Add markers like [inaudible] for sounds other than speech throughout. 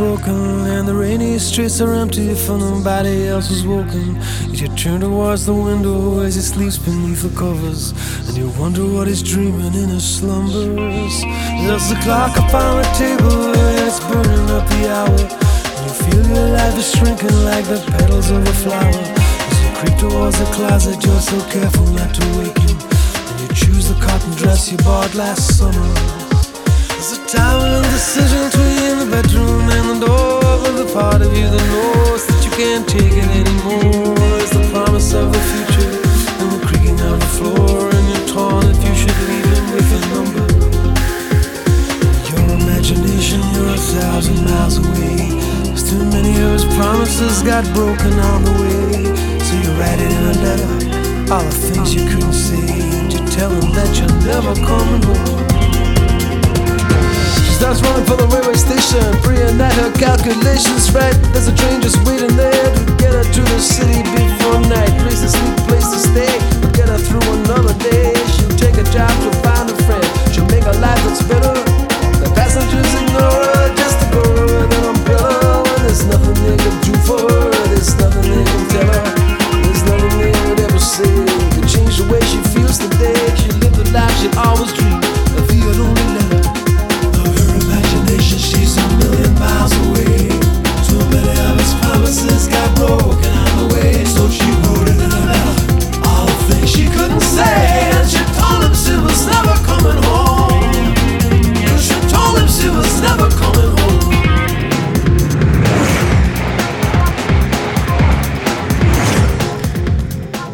broken and the rainy streets are empty for nobody else is walking. Yet you turn towards the window as he sleeps beneath the covers, and you wonder what he's dreaming in his slumbers. There's the clock upon the table and it's burning up the hour, and you feel your life is shrinking like the petals of a flower. As you creep towards the closet, you're so careful not to wake him, and you choose the cotton dress you bought last summer. There's a time of indecision between the bedroom and the door. But the part of you that knows that you can't take it anymore is the promise of the future and the creaking of the floor. And you're torn if you should leave him with a number. Your imagination, you're a thousand miles away. There's too many of his promises got broken on the way. So you write it in a letter, all the things you couldn't say. And you tell him that you're never coming home starts running for the railway station, freeing at her calculations right. There's a train just waiting there to get her to the city before night. Place to sleep, place to stay, get her through another day. She'll take a job to find a friend. She'll make a life that's better. The passengers ignore her just to go with an umbrella. When there's nothing they can do for her, there's nothing they can tell her. There's nothing they would ever say to change the way she feels today. She lived the life she always dreamed.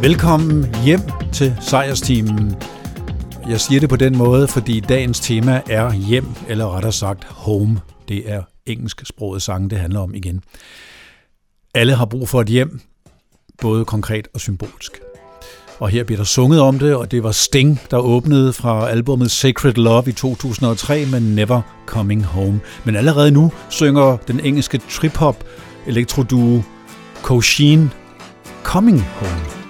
Velkommen hjem til sejrsteamen. Jeg siger det på den måde, fordi dagens tema er hjem, eller rettere sagt home. Det er engelsksproget sang, det handler om igen. Alle har brug for et hjem, både konkret og symbolsk. Og her bliver der sunget om det, og det var Sting, der åbnede fra albumet Sacred Love i 2003 med Never Coming Home. Men allerede nu synger den engelske trip-hop elektroduo Koshin Coming Home.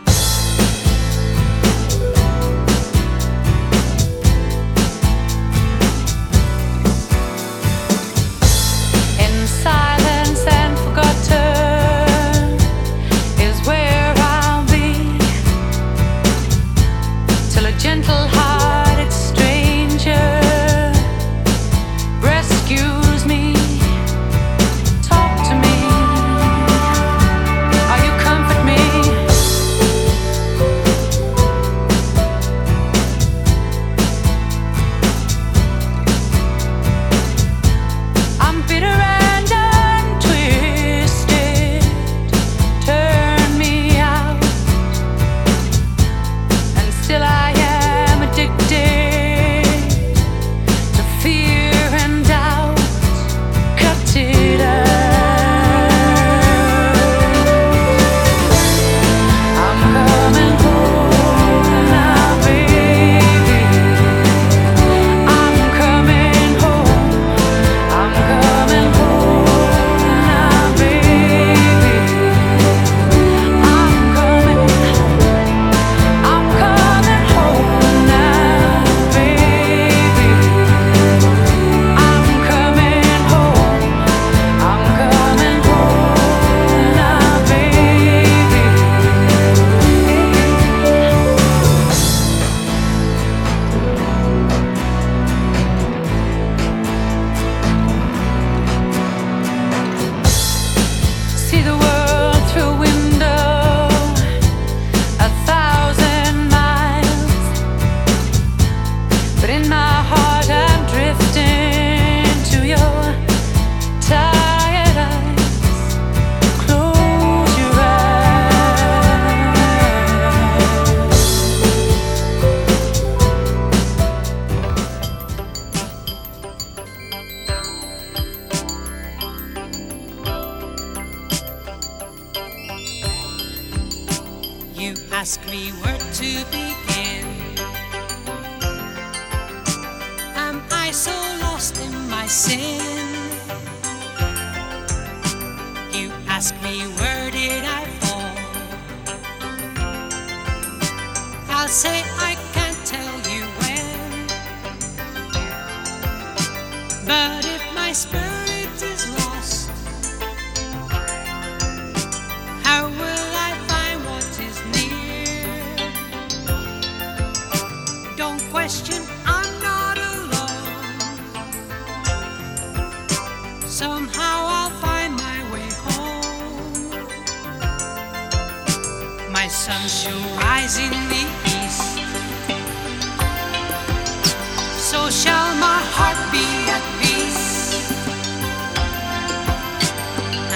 shall my heart be at peace.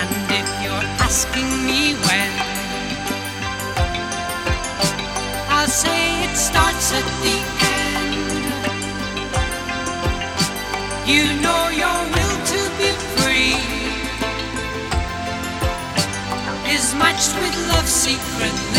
And if you're asking me when, I'll say it starts at the end. You know your will to be free is matched with love's secret.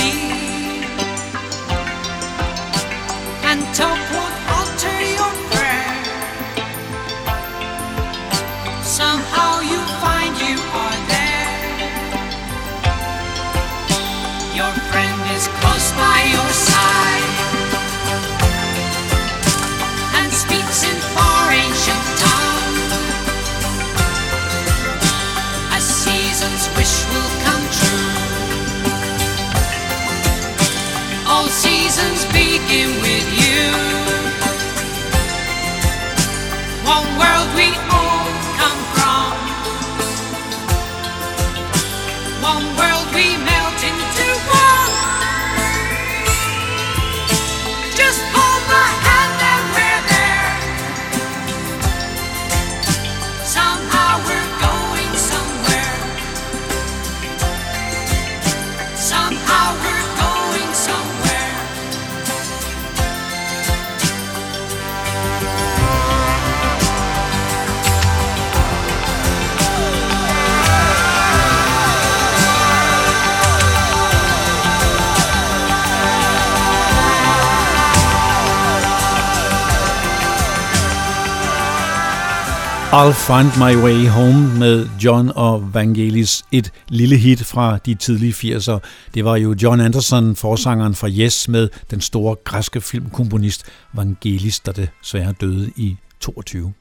I'll Find My Way Home med John og Vangelis. Et lille hit fra de tidlige 80'er. Det var jo John Anderson, forsangeren fra Yes, med den store græske filmkomponist Vangelis, der desværre døde i 22.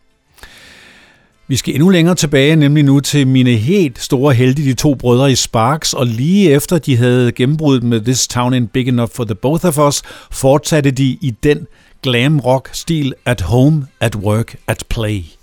Vi skal endnu længere tilbage, nemlig nu til mine helt store helte, de to brødre i Sparks, og lige efter de havde gennembrudt med This Town Ain't Big Enough for the Both of Us, fortsatte de i den glam rock stil at home, at work, at play.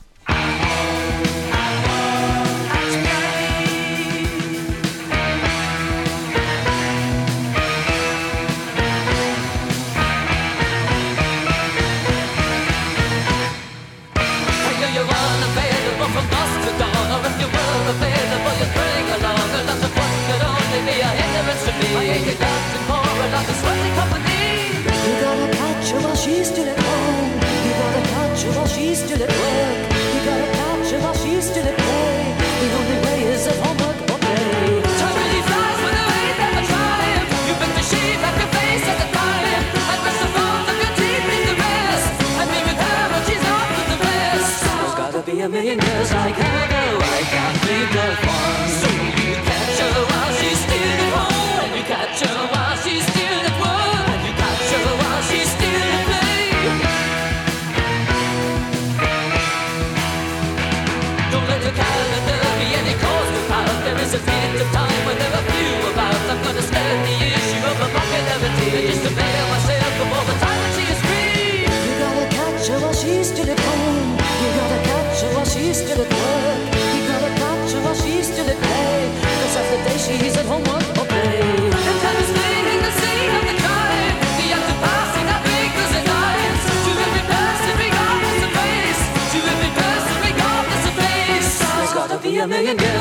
million coming and going.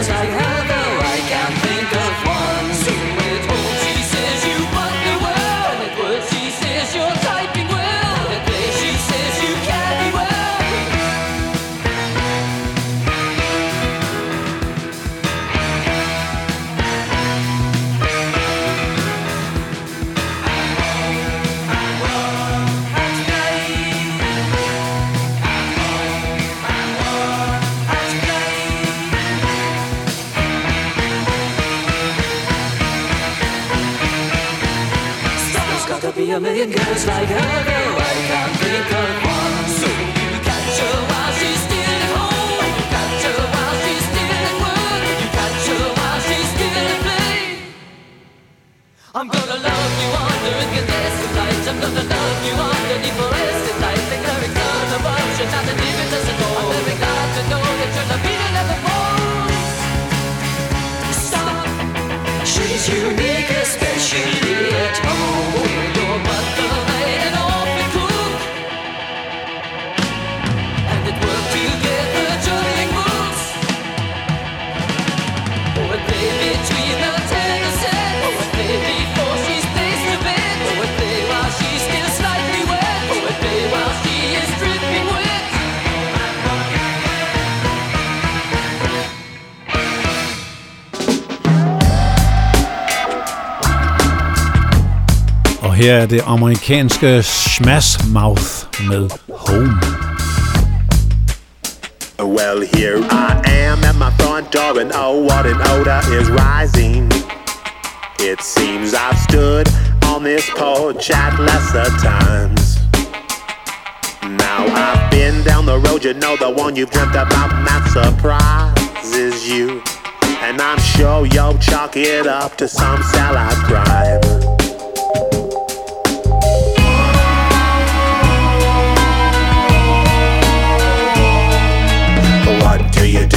a million girls like her, though I can't think of one. So you catch her while she's still at home. You catch her while she's still at work. You catch her while she's still at play. I'm gonna love you under the rest of. I'm gonna love you under the rest her er det amerikanske Smash Mouth med Home. Well, here I am at my front door, and oh, what an odor is rising. It seems I've stood on this porch at lesser times. Now I've been down the road, you know the one you've dreamt about, and that surprises you. And I'm sure you'll chalk it up to some salad crime.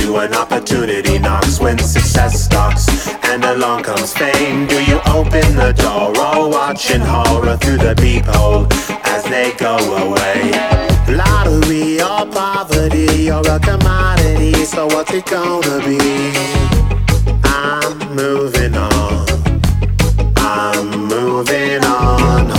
You when opportunity knocks? When success stalks and along comes fame? Do you open the door or watch in horror through the peephole as they go away? Lottery or poverty or a commodity, so what's it gonna be? I'm moving on. I'm moving on.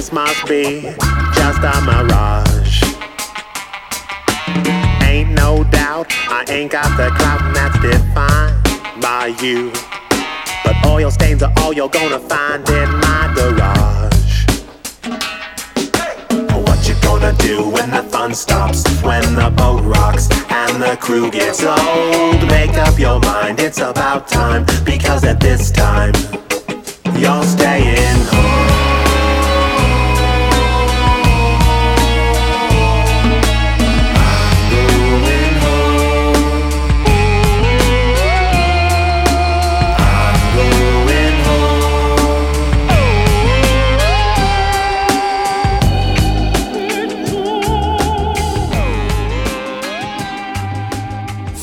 This must be just a mirage. Ain't no doubt I ain't got the clout that's defined by you. But oil stains are all you're gonna find in my garage. What you gonna do when the fun stops? When the boat rocks and the crew gets old? Make up your mind, it's about time. Because at this time, you're staying home.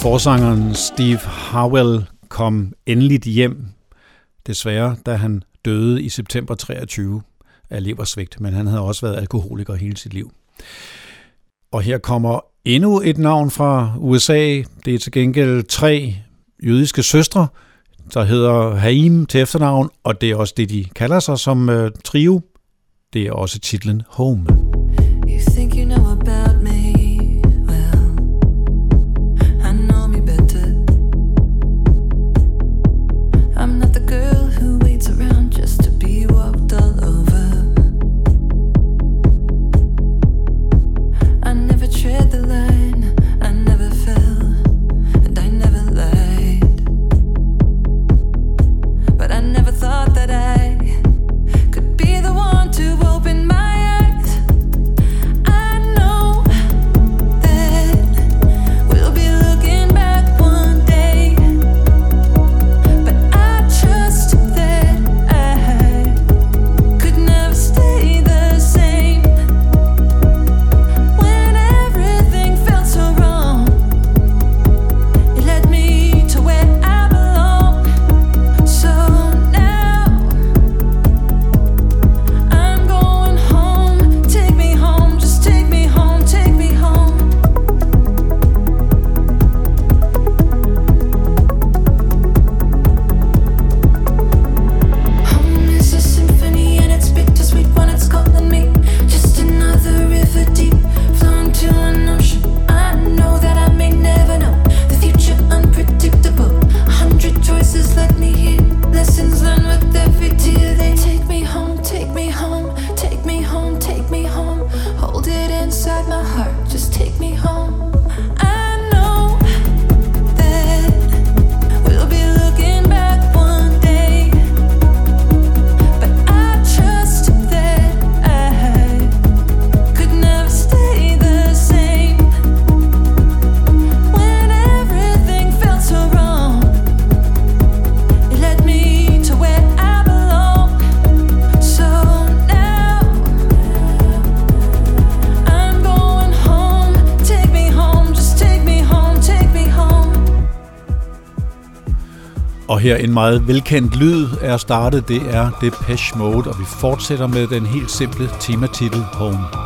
Forsangeren Steve Harwell kom endeligt hjem, desværre, da han døde i september 23 af leversvigt, men han havde også været alkoholiker hele sit liv. Og her kommer endnu et navn fra USA. Det er til gengæld tre jødiske søstre, der hedder Haim til efternavn, og det er også det, de kalder sig som øh, trio. Det er også titlen Home. En meget velkendt lyd er startet, det er Depeche Mode, og vi fortsætter med den helt simple tematitel Home.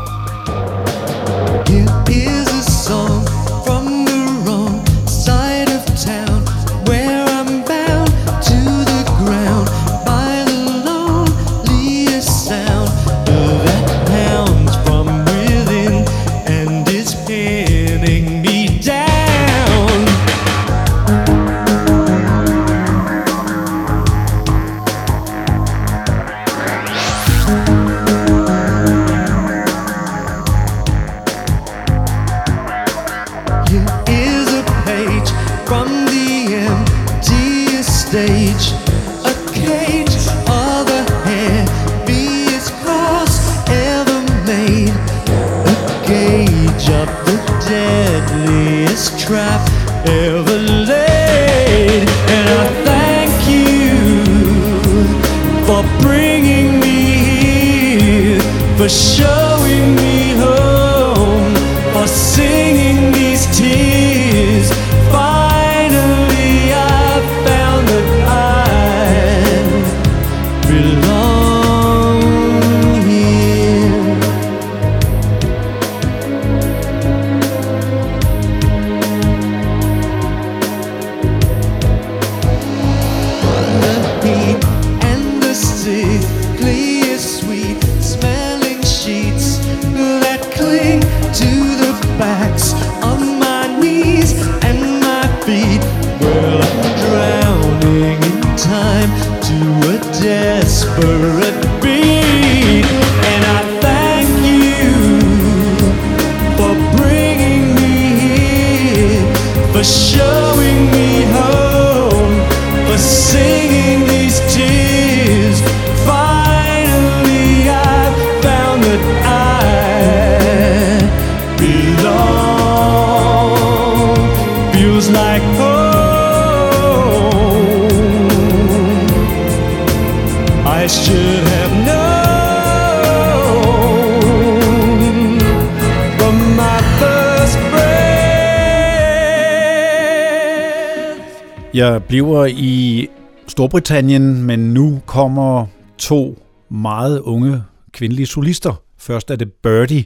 for sure. bliver i Storbritannien, men nu kommer to meget unge kvindelige solister. Først er det Birdie,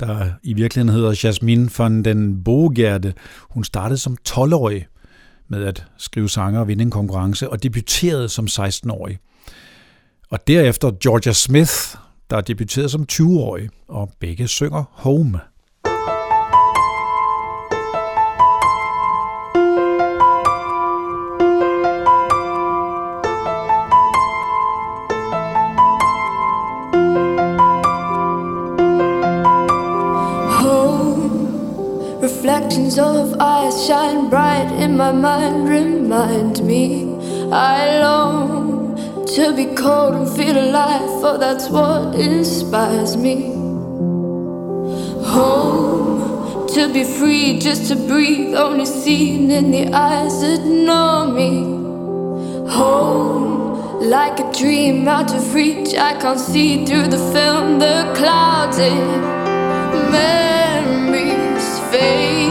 der i virkeligheden hedder Jasmine von den Bogerde. Hun startede som 12-årig med at skrive sange og vinde en konkurrence, og debuterede som 16-årig. Og derefter Georgia Smith, der debuterede som 20-årig, og begge synger Home. beams of ice shine bright in my mind. Remind me I long to be cold and feel alive, for that's what inspires me. Home to be free, just to breathe, only seen in the eyes that know me. Home like a dream out of reach, I can't see through the film, the clouds memories fade.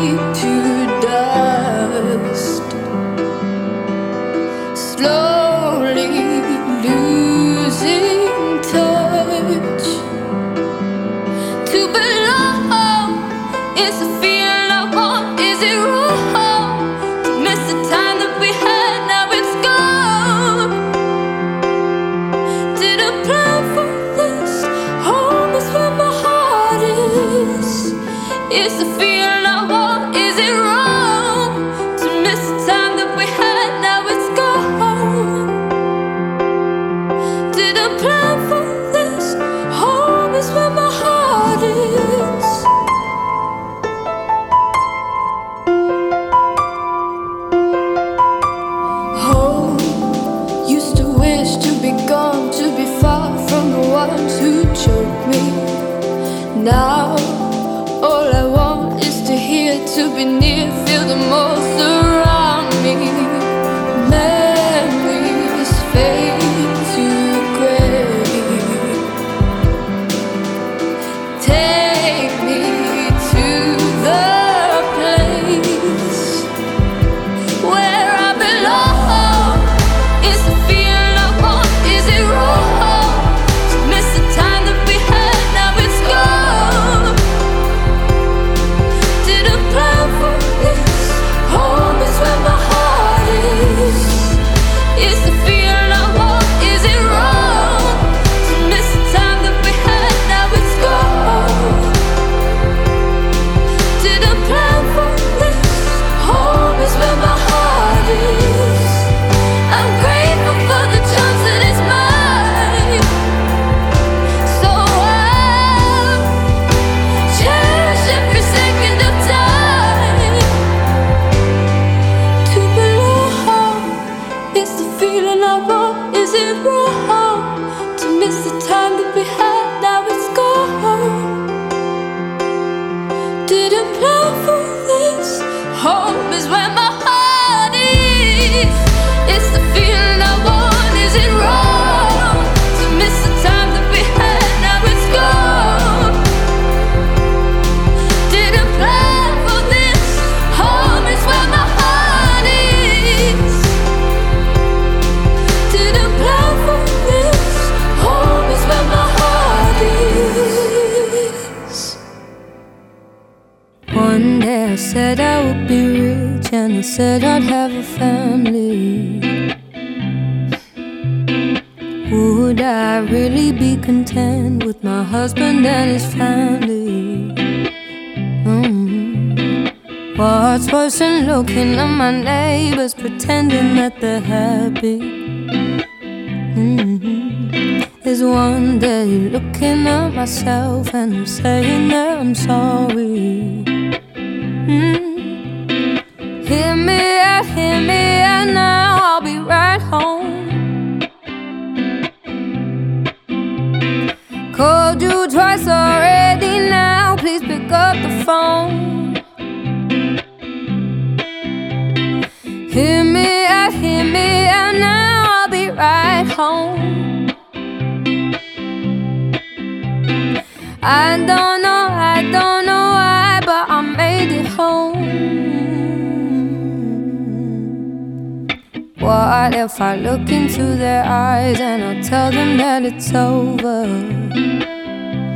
Really be content with my husband and his family? Mm. What's worse than looking at my neighbors pretending that they're happy? Is one day looking at myself and saying that I'm sorry. Mm. Hear me out, hear me out now. I'll be right home. Twice already now. Please pick up the phone. Hear me out, hear me out now. I'll be right home. I don't know, I don't know why, but I made it home. What if I look into their eyes and I tell them that it's over?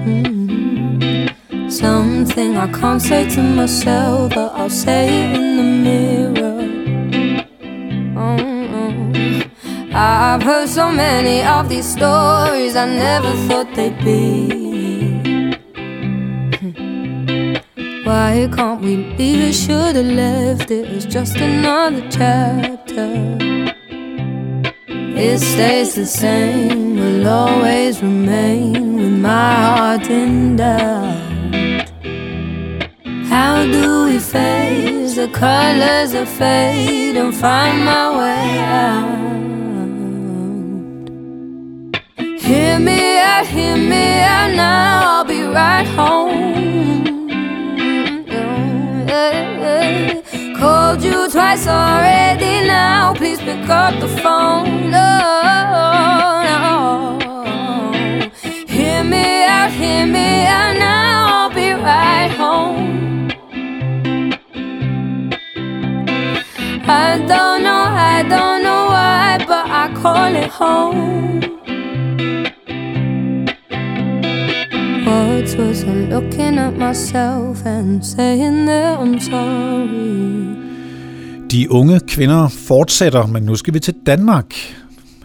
Mm. Something I can't say to myself, but I'll say it in the mirror. Mm-mm. I've heard so many of these stories I never thought they'd be. [laughs] Why can't we leave it? Should've left it as just another chapter. It stays the same, will always remain with my heart in doubt. How do we face the colors that fade and find my way out? Hear me out, hear me out now. I'll be right home. Called you twice already now. Please pick up the phone. No, no. Hear me out, hear me out now. I'll be right home. I don't know, I don't know why, but I call it home. Looking at myself and saying that I'm sorry? De unge kvinder fortsætter, men nu skal vi til Danmark.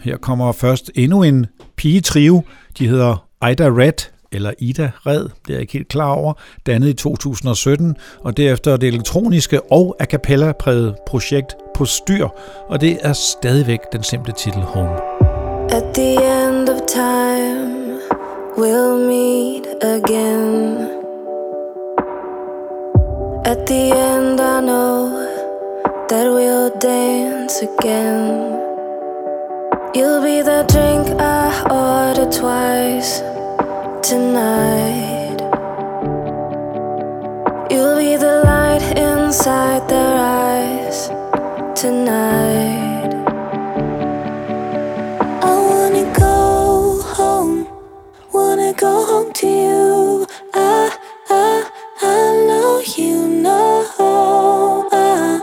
Her kommer først endnu en pigetrio. De hedder Ida Red, eller Ida Red, det er jeg ikke helt klar over, dannet i 2017, og derefter det elektroniske og a cappella præget projekt på styr, og det er stadigvæk den simple titel Home. At the end of time, we'll meet again. At the end, I know that we'll dance again. You'll be the drink I order twice tonight. You'll be the light inside their eyes tonight. Go home to you. I, I, I know you know. I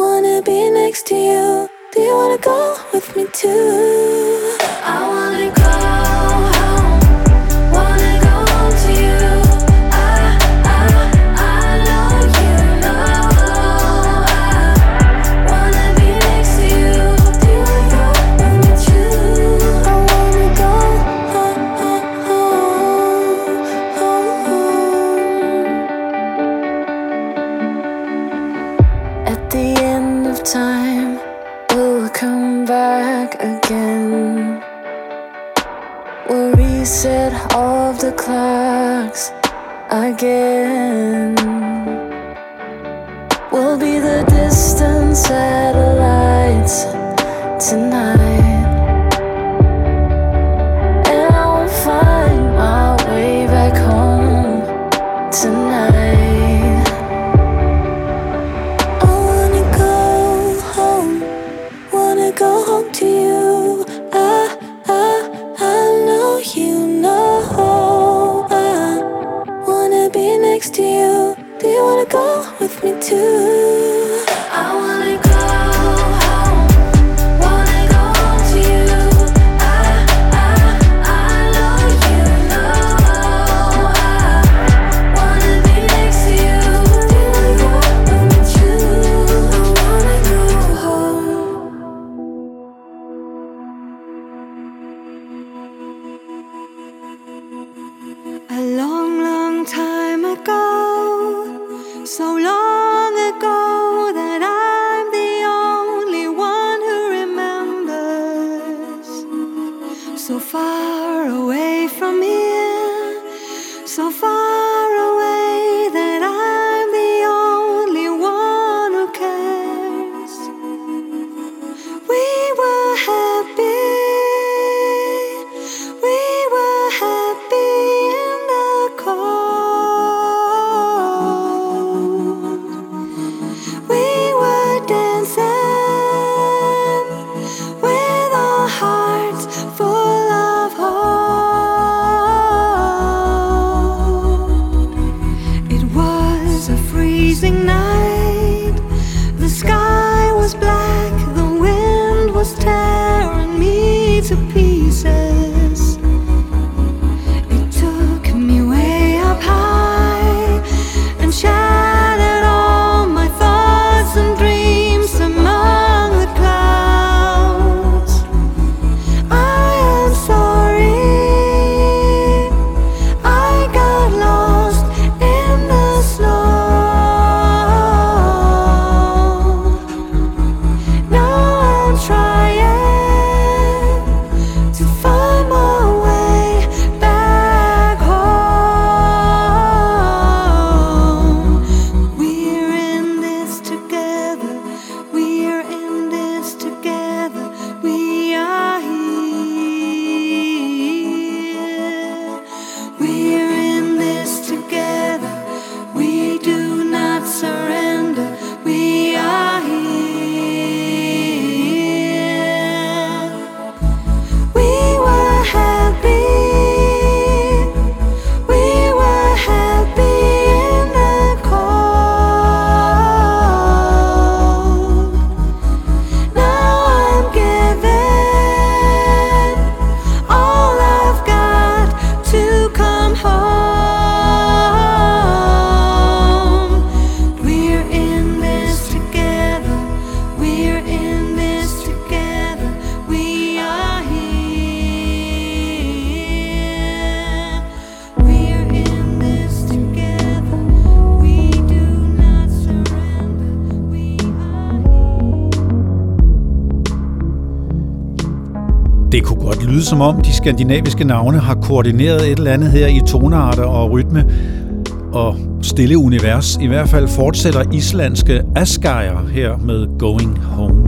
wanna be next to you. Do you wanna go with me too? I wanna go kunne godt lyde som om de skandinaviske navne har koordineret et eller andet her i tonearter og rytme og stille univers. I hvert fald fortsætter islandske Asgeir her med Going home.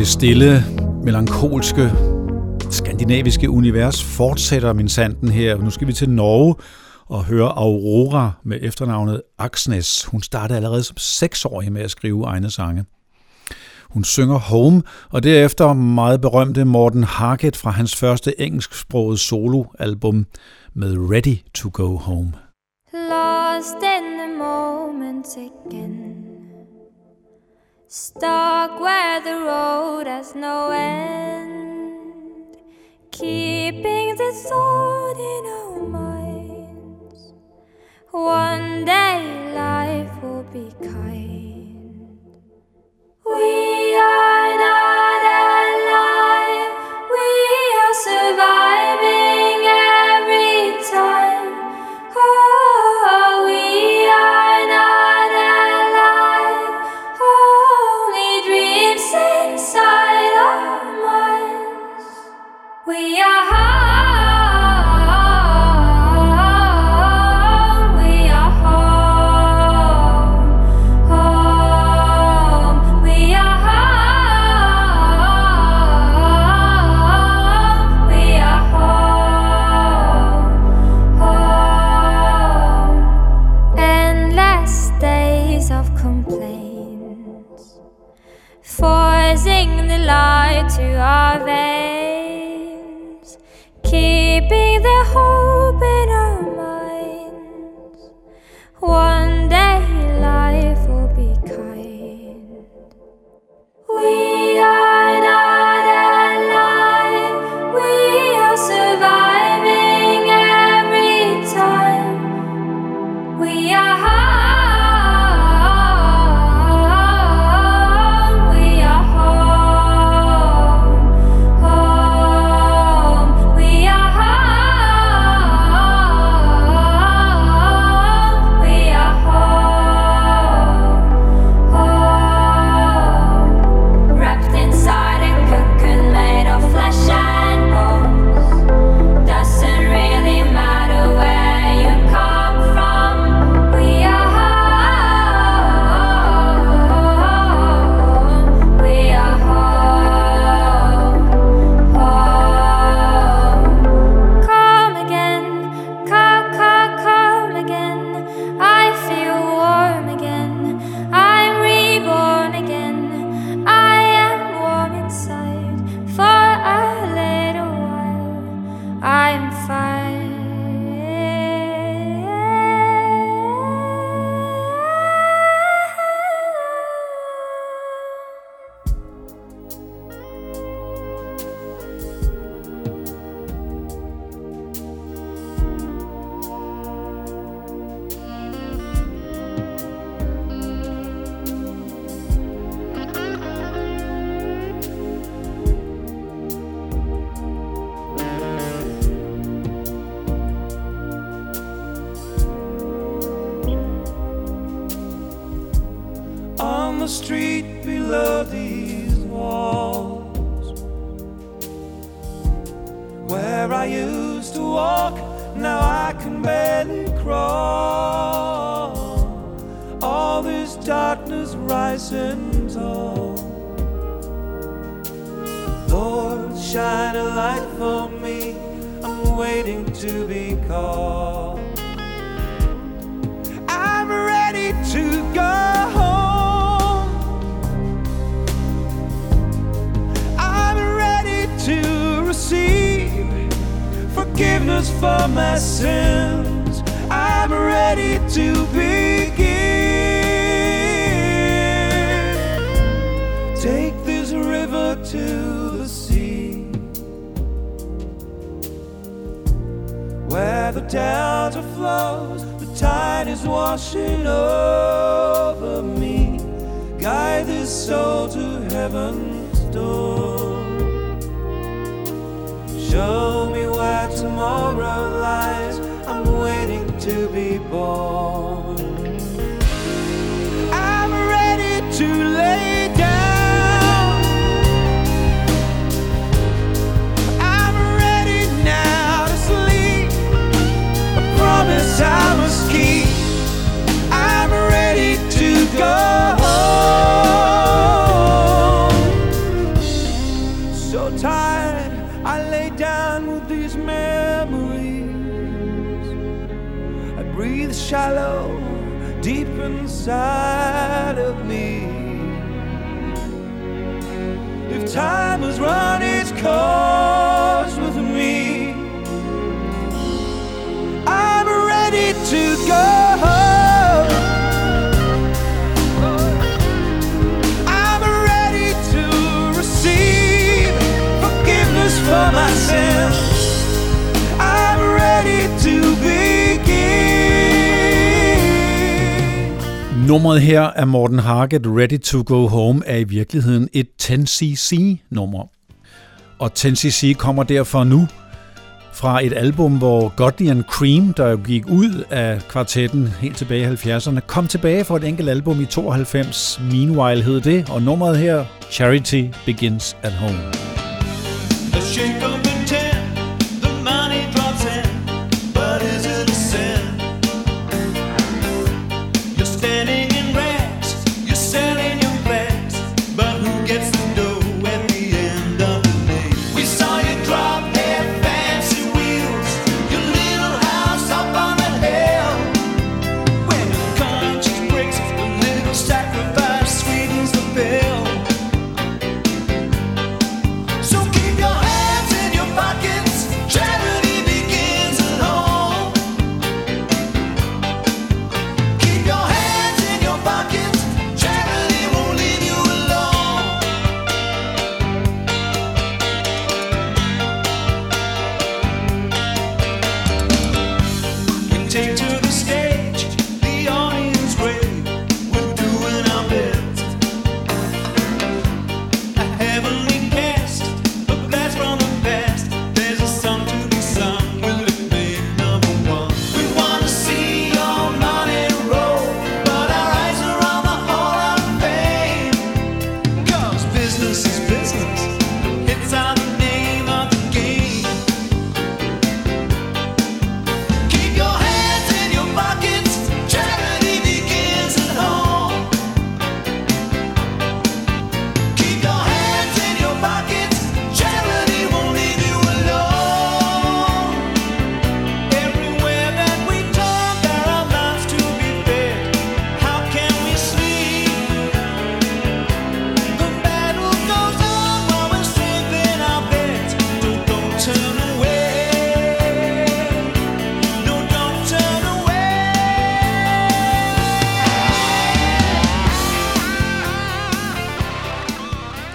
Det stille, melankolske, skandinaviske univers fortsætter min sanden her. Nu skal vi til Norge og høre Aurora med efternavnet Aksnes. Hun startede allerede som seksårig med at skrive egne sange. Hun synger Home, og derefter meget berømte Morten Harket fra hans første engelsksprogede soloalbum med Ready to Go Home. Lost in the moment again. Stuck where the road has no end. Keeping the thought in our minds. One day life will be kind. We are not alive. We are surviving our veins, keeping the hope in our minds. One street below these walls. Where I used to walk, now I can barely crawl. All this darkness rising tall. Lord, shine a light for me. I'm waiting to be called. For my sins. I'm ready to begin. Take this river to the sea. Where the delta flows, the tide is washing over me. Guide this soul to heaven's door. Show me tomorrow lies. I'm waiting to be born. Breathe shallow, deep inside of me. If time has run its course with me, I'm ready to go. Nummeret her af Morten Harket, Ready to Go Home, er i virkeligheden et 10cc-nummer. Og 10cc kommer derfor nu fra et album, hvor Godley and Cream, der jo gik ud af kvartetten helt tilbage i 70'erne, kom tilbage for et enkelt album i 92. Meanwhile hed det, og nummeret her, Charity Begins at Home. The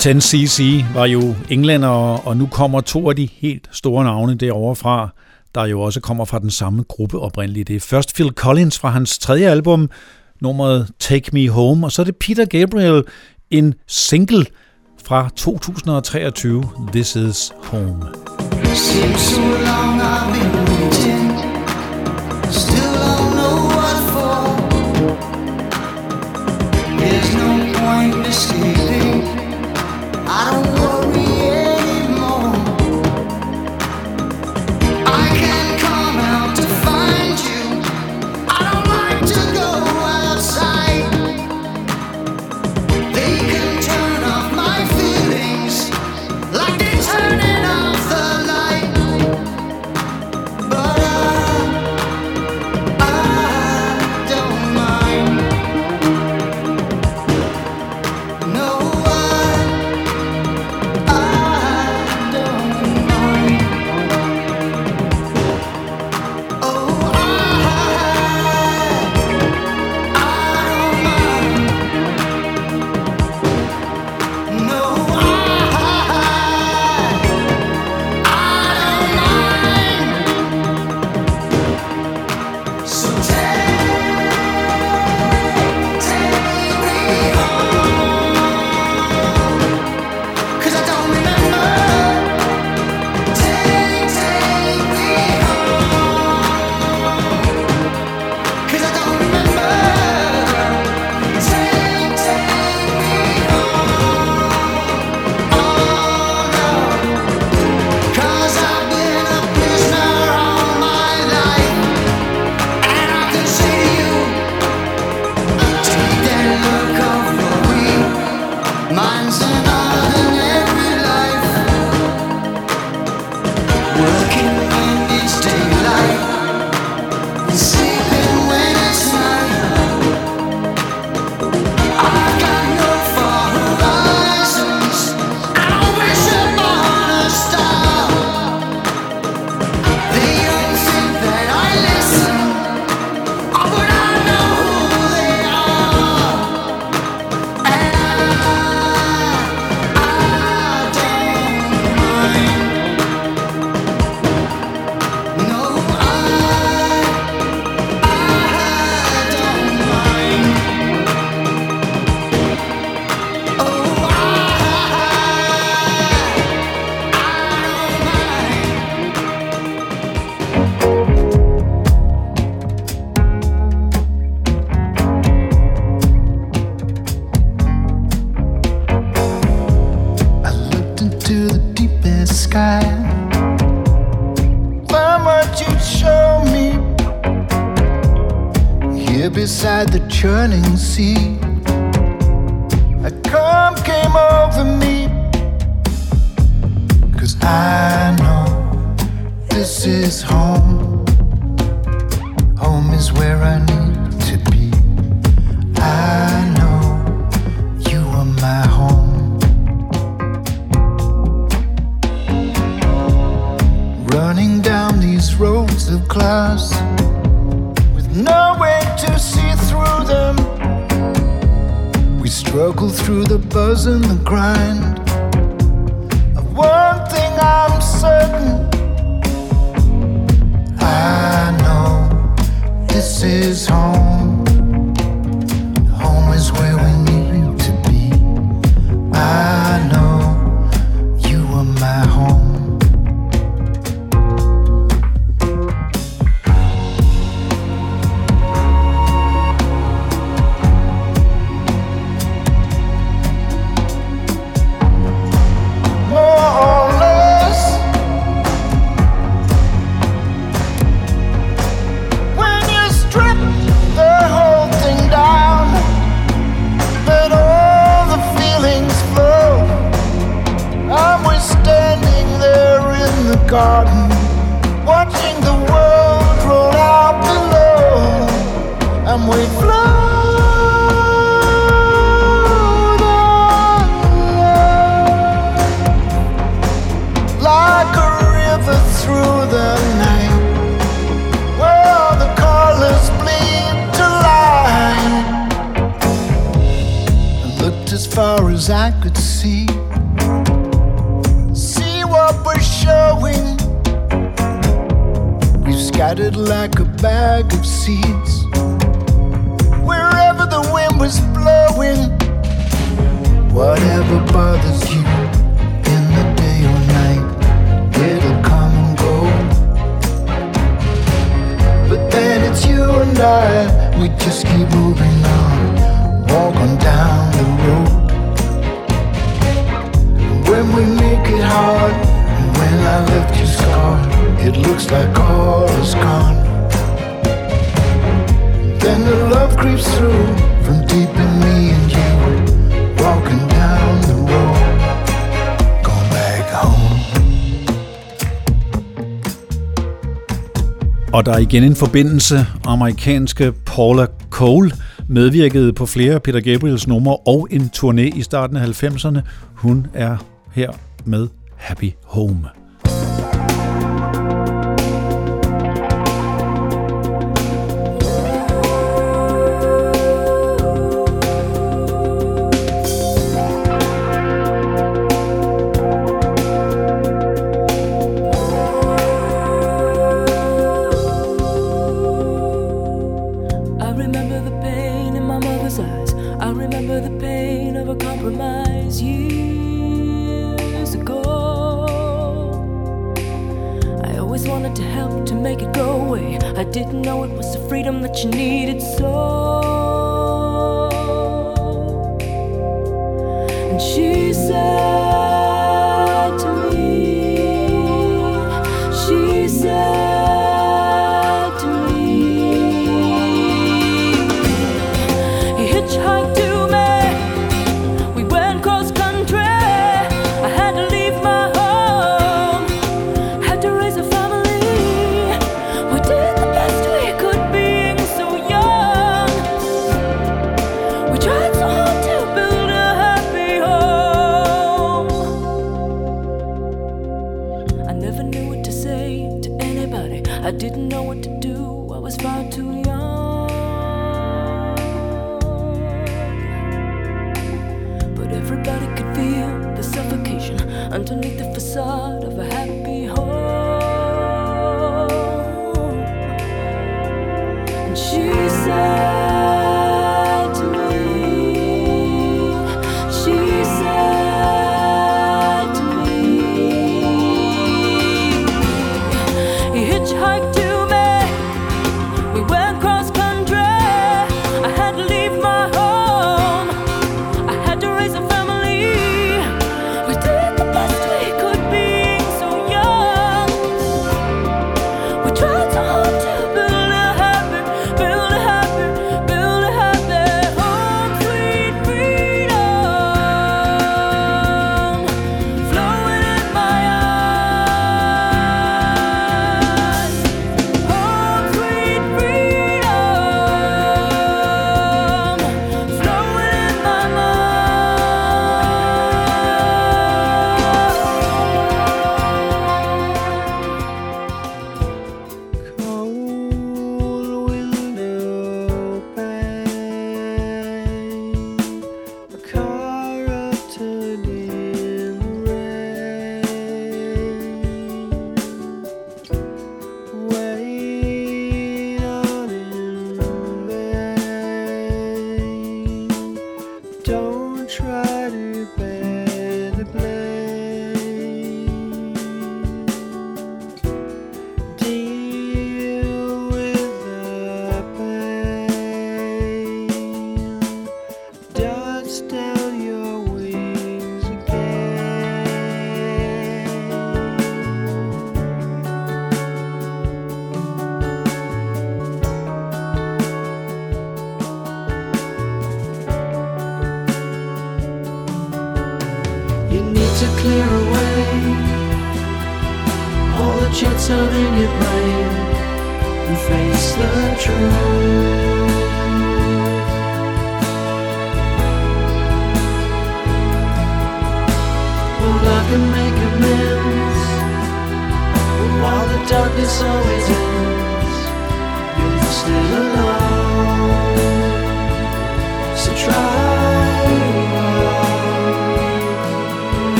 10cc var jo englænder, og nu kommer to af de helt store navne derovre fra, der jo også kommer fra den samme gruppe oprindeligt. Det er først Phil Collins fra hans tredje album, nummeret Take Me Home, og så er det Peter Gabriel, en single fra 2023, This Is Home. Seems so long I've been waiting. Still don't know what for. There's no point escaping. I don't worry der igen en forbindelse. Amerikanske Paula Cole medvirkede på flere Peter Gabriels numre og en turné i starten af 90'erne. Hun er her med Happy Home. didn't know it was the freedom that you needed so. And she said.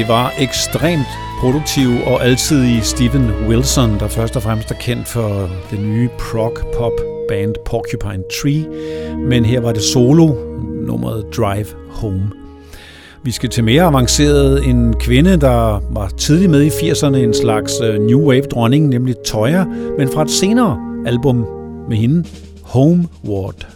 Det var ekstremt produktiv og altid Steven Wilson, der først og fremmest er kendt for det nye prog-pop band Porcupine Tree, men her var det solo, nummeret Drive Home. Vi skal til mere avanceret en kvinde, der var tidlig med i 80'erne, en slags øh, new wave dronning, nemlig Toya, men fra et senere album med hende, Homeward.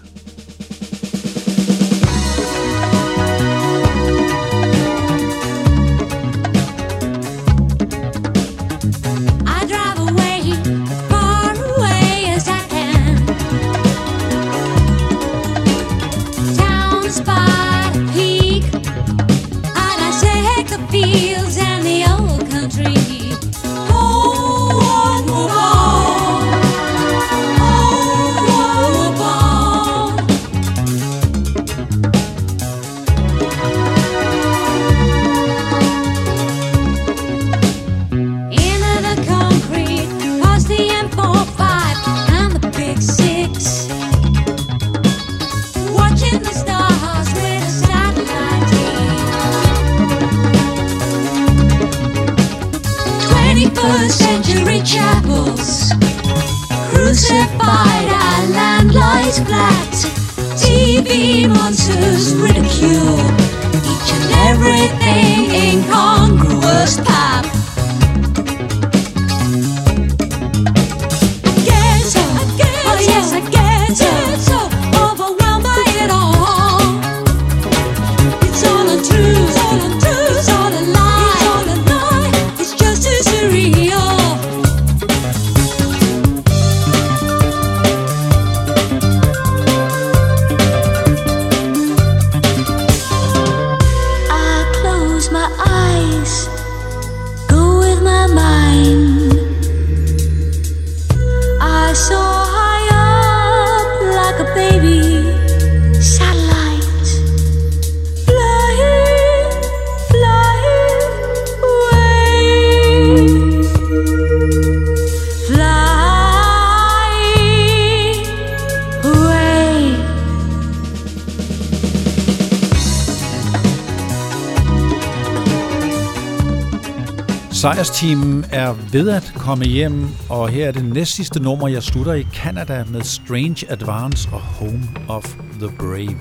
Sejrstimen er ved at komme hjem, og her er det næstsidste nummer, jeg slutter i Canada med Strange Advance og Home of the Brave.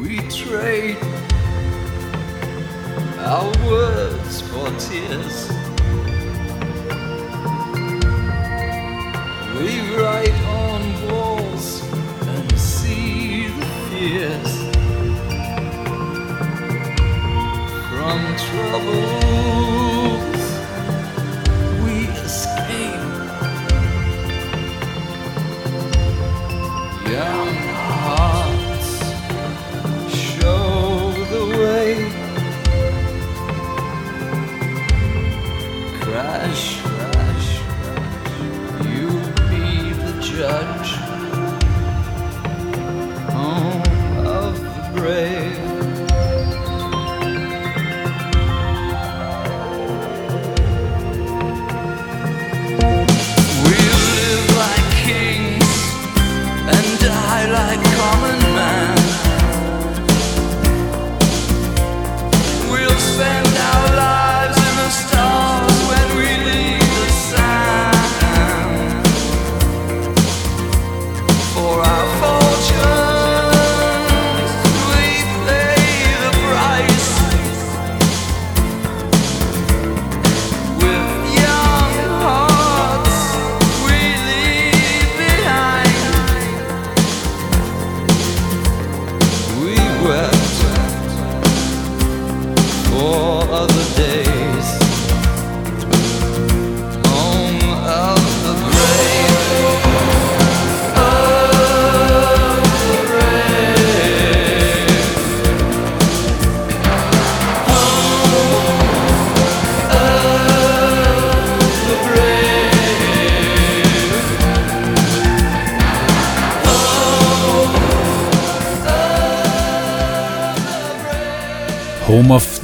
We trade our words for tears. We write on walls and see the fears from troubles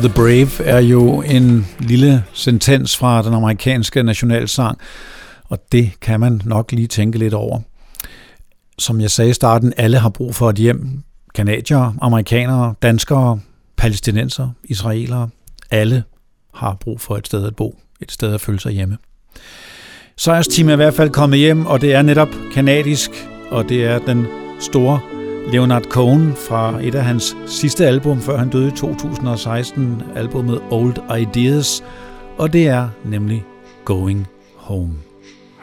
the Brave er jo en lille sentens fra den amerikanske nationalsang, og det kan man nok lige tænke lidt over. Som jeg sagde i starten, alle har brug for et hjem. Kanadier, amerikanere, danskere, palæstinenser, israelere, alle har brug for et sted at bo, et sted at føle sig hjemme. Sejrs team er i hvert fald kommet hjem, og det er netop kanadisk, og det er den store Leonard Cohen fra et af hans sidste album, før han døde i 2016, albumet Old Ideas, og det er nemlig Going Home.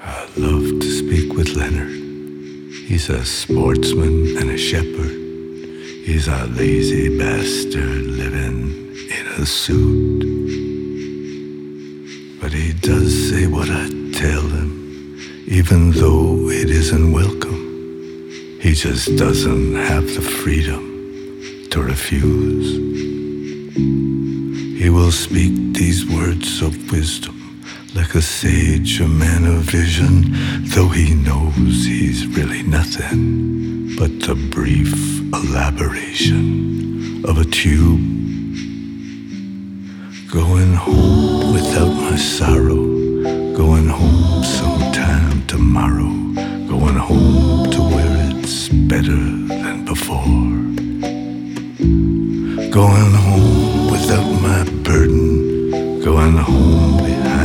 I love to speak with Leonard. He's a sportsman and a shepherd. He's a lazy bastard living in a suit. But he does say what I tell him, even though it isn't welcome. He just doesn't have the freedom to refuse. He will speak these words of wisdom like a sage, a man of vision, though he knows he's really nothing but the brief elaboration of a tube. Going home without my sorrow, going home sometime tomorrow, going home better than before. Going home without my burden, going home behind